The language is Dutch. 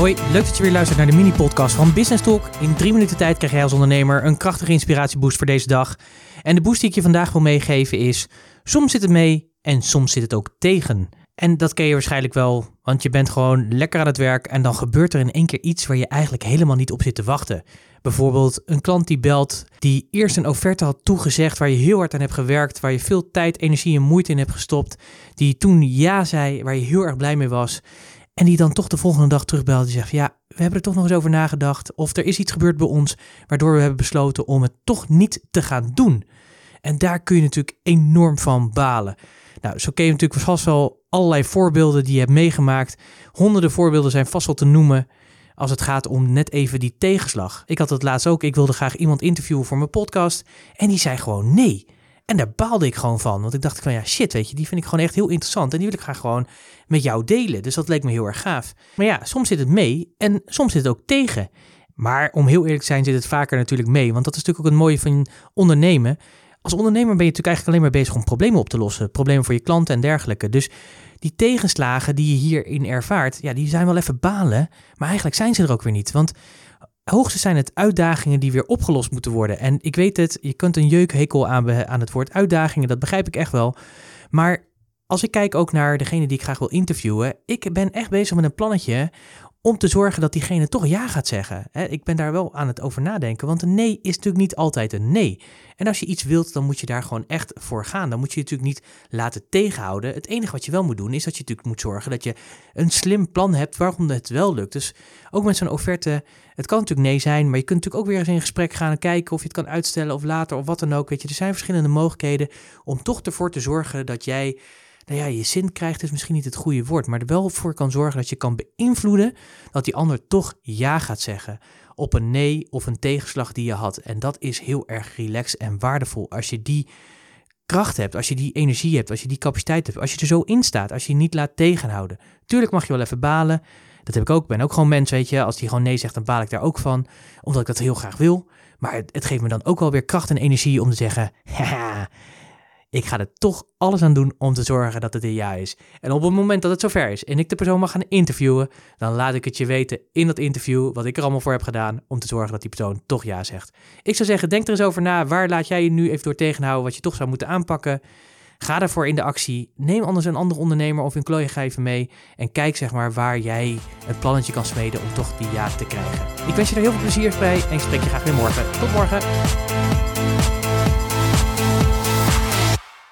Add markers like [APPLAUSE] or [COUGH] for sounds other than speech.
Hoi, leuk dat je weer luistert naar de mini-podcast van Business Talk. In drie minuten tijd krijg jij als ondernemer een krachtige inspiratieboost voor deze dag. En de boost die ik je vandaag wil meegeven is: soms zit het mee en soms zit het ook tegen. En dat ken je waarschijnlijk wel, want je bent gewoon lekker aan het werk en dan gebeurt er in één keer iets waar je eigenlijk helemaal niet op zit te wachten. Bijvoorbeeld een klant die belt, die eerst een offerte had toegezegd waar je heel hard aan hebt gewerkt, waar je veel tijd, energie en moeite in hebt gestopt, die toen ja zei, waar je heel erg blij mee was. En die dan toch de volgende dag terugbelt en zegt: Ja, we hebben er toch nog eens over nagedacht. Of er is iets gebeurd bij ons waardoor we hebben besloten om het toch niet te gaan doen. En daar kun je natuurlijk enorm van balen. Nou, zo ken je natuurlijk vast wel allerlei voorbeelden die je hebt meegemaakt. Honderden voorbeelden zijn vast wel te noemen als het gaat om net even die tegenslag. Ik had het laatst ook, ik wilde graag iemand interviewen voor mijn podcast en die zei gewoon nee. En daar baalde ik gewoon van, want ik dacht van ja shit, weet je, die vind ik gewoon echt heel interessant en die wil ik graag gewoon met jou delen. Dus dat leek me heel erg gaaf. Maar ja, soms zit het mee en soms zit het ook tegen. Maar om heel eerlijk te zijn zit het vaker natuurlijk mee, want dat is natuurlijk ook het mooie van ondernemen. Als ondernemer ben je natuurlijk eigenlijk alleen maar bezig om problemen op te lossen. Problemen voor je klanten en dergelijke. Dus die tegenslagen die je hierin ervaart, ja, die zijn wel even balen. Maar eigenlijk zijn ze er ook weer niet. Want hoogstens zijn het uitdagingen die weer opgelost moeten worden. En ik weet het, je kunt een jeukhekel aan, aan het woord uitdagingen, dat begrijp ik echt wel. Maar als ik kijk ook naar degene die ik graag wil interviewen, ik ben echt bezig met een plannetje om te zorgen dat diegene toch ja gaat zeggen. Ik ben daar wel aan het over nadenken, want een nee is natuurlijk niet altijd een nee. En als je iets wilt, dan moet je daar gewoon echt voor gaan. Dan moet je je natuurlijk niet laten tegenhouden. Het enige wat je wel moet doen, is dat je natuurlijk moet zorgen dat je een slim plan hebt waarom het wel lukt. Dus ook met zo'n offerte, het kan natuurlijk nee zijn, maar je kunt natuurlijk ook weer eens in gesprek gaan en kijken of je het kan uitstellen of later of wat dan ook. Weet je, er zijn verschillende mogelijkheden om toch ervoor te zorgen dat jij nou ja, je zin krijgt is misschien niet het goede woord, maar er wel voor kan zorgen dat je kan beïnvloeden dat die ander toch ja gaat zeggen op een nee of een tegenslag die je had. En dat is heel erg relaxed en waardevol als je die kracht hebt, als je die energie hebt, als je die capaciteit hebt, als je er zo in staat, als je je niet laat tegenhouden. Tuurlijk mag je wel even balen. Dat heb ik ook. Ik ben ook gewoon mens, weet je. Als die gewoon nee zegt, dan baal ik daar ook van. Omdat ik dat heel graag wil. Maar het, geeft me dan ook wel weer kracht en energie om te zeggen: [LAUGHS] ik ga er toch alles aan doen om te zorgen dat het een ja is. En op het moment dat het zover is en ik de persoon mag gaan interviewen, dan laat ik het je weten in dat interview wat ik er allemaal voor heb gedaan om te zorgen dat die persoon toch ja zegt. Ik zou zeggen, denk er eens over na. Waar laat jij je nu even door tegenhouden wat je toch zou moeten aanpakken? Ga daarvoor in de actie. Neem anders een andere ondernemer of een even mee. En kijk zeg maar waar jij een plannetje kan smeden om toch die ja te krijgen. Ik wens je er heel veel plezier bij en ik spreek je graag weer morgen. Tot morgen.